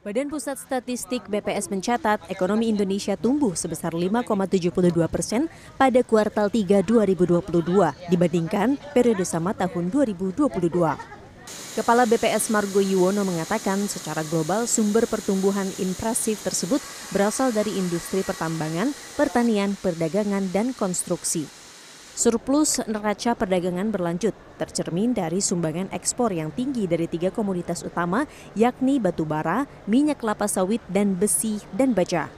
Badan Pusat Statistik BPS mencatat ekonomi Indonesia tumbuh sebesar 5,72 persen pada kuartal 3 2022 dibandingkan periode sama tahun 2022. Kepala BPS Margo Yuwono mengatakan secara global sumber pertumbuhan impresif tersebut berasal dari industri pertambangan, pertanian, perdagangan, dan konstruksi. Surplus neraca perdagangan berlanjut, tercermin dari sumbangan ekspor yang tinggi dari tiga komoditas utama, yakni batu bara, minyak kelapa sawit, dan besi dan baja.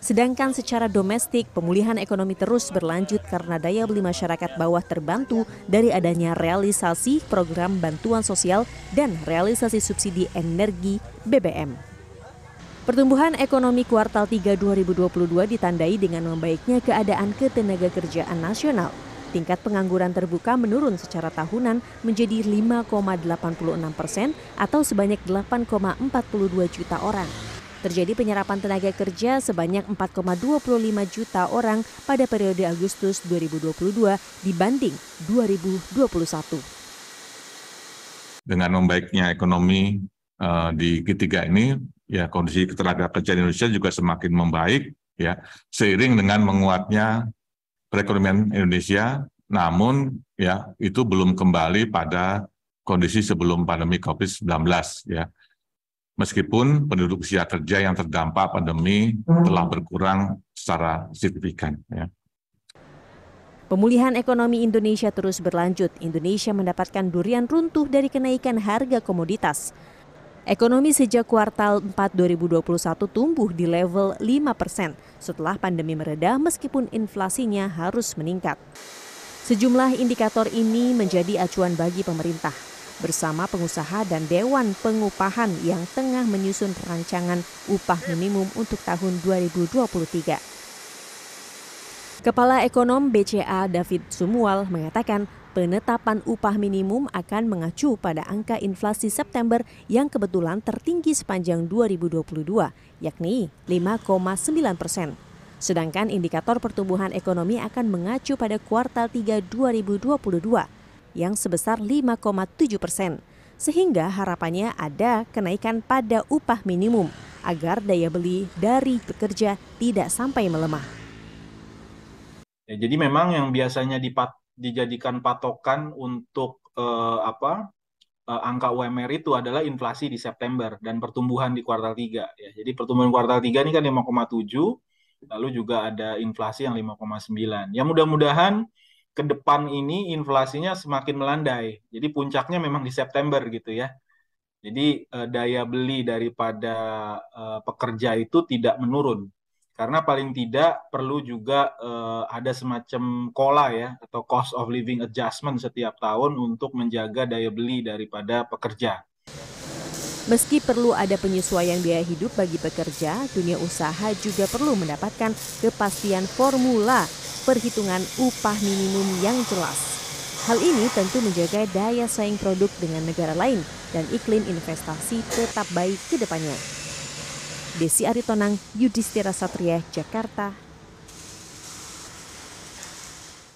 Sedangkan secara domestik, pemulihan ekonomi terus berlanjut karena daya beli masyarakat bawah terbantu dari adanya realisasi program bantuan sosial dan realisasi subsidi energi BBM. Pertumbuhan ekonomi kuartal 3 2022 ditandai dengan membaiknya keadaan ketenaga kerjaan nasional tingkat pengangguran terbuka menurun secara tahunan menjadi 5,86 persen atau sebanyak 8,42 juta orang. Terjadi penyerapan tenaga kerja sebanyak 4,25 juta orang pada periode Agustus 2022 dibanding 2021. Dengan membaiknya ekonomi uh, di ketiga ini, ya kondisi ketenaga kerja Indonesia juga semakin membaik, ya seiring dengan menguatnya perekonomian Indonesia, namun ya itu belum kembali pada kondisi sebelum pandemi COVID-19 ya. Meskipun penduduk usia kerja yang terdampak pandemi telah berkurang secara signifikan ya. Pemulihan ekonomi Indonesia terus berlanjut. Indonesia mendapatkan durian runtuh dari kenaikan harga komoditas. Ekonomi sejak kuartal 4 2021 tumbuh di level 5 persen setelah pandemi mereda meskipun inflasinya harus meningkat. Sejumlah indikator ini menjadi acuan bagi pemerintah bersama pengusaha dan Dewan Pengupahan yang tengah menyusun rancangan upah minimum untuk tahun 2023. Kepala Ekonom BCA David Sumual mengatakan penetapan upah minimum akan mengacu pada angka inflasi September yang kebetulan tertinggi sepanjang 2022, yakni 5,9 persen. Sedangkan indikator pertumbuhan ekonomi akan mengacu pada kuartal 3 2022 yang sebesar 5,7 persen. Sehingga harapannya ada kenaikan pada upah minimum agar daya beli dari pekerja tidak sampai melemah. Ya, jadi memang yang biasanya dipat dijadikan patokan untuk uh, apa uh, angka UMR itu adalah inflasi di September dan pertumbuhan di kuartal 3 ya. Jadi pertumbuhan kuartal 3 ini kan 5,7 lalu juga ada inflasi yang 5,9. Ya mudah-mudahan ke depan ini inflasinya semakin melandai. Jadi puncaknya memang di September gitu ya. Jadi uh, daya beli daripada uh, pekerja itu tidak menurun karena paling tidak perlu juga uh, ada semacam kola ya atau cost of living adjustment setiap tahun untuk menjaga daya beli daripada pekerja. Meski perlu ada penyesuaian biaya hidup bagi pekerja, dunia usaha juga perlu mendapatkan kepastian formula perhitungan upah minimum yang jelas. Hal ini tentu menjaga daya saing produk dengan negara lain dan iklim investasi tetap baik ke depannya. Desi Aritonang, Yudhistira Satria, Jakarta,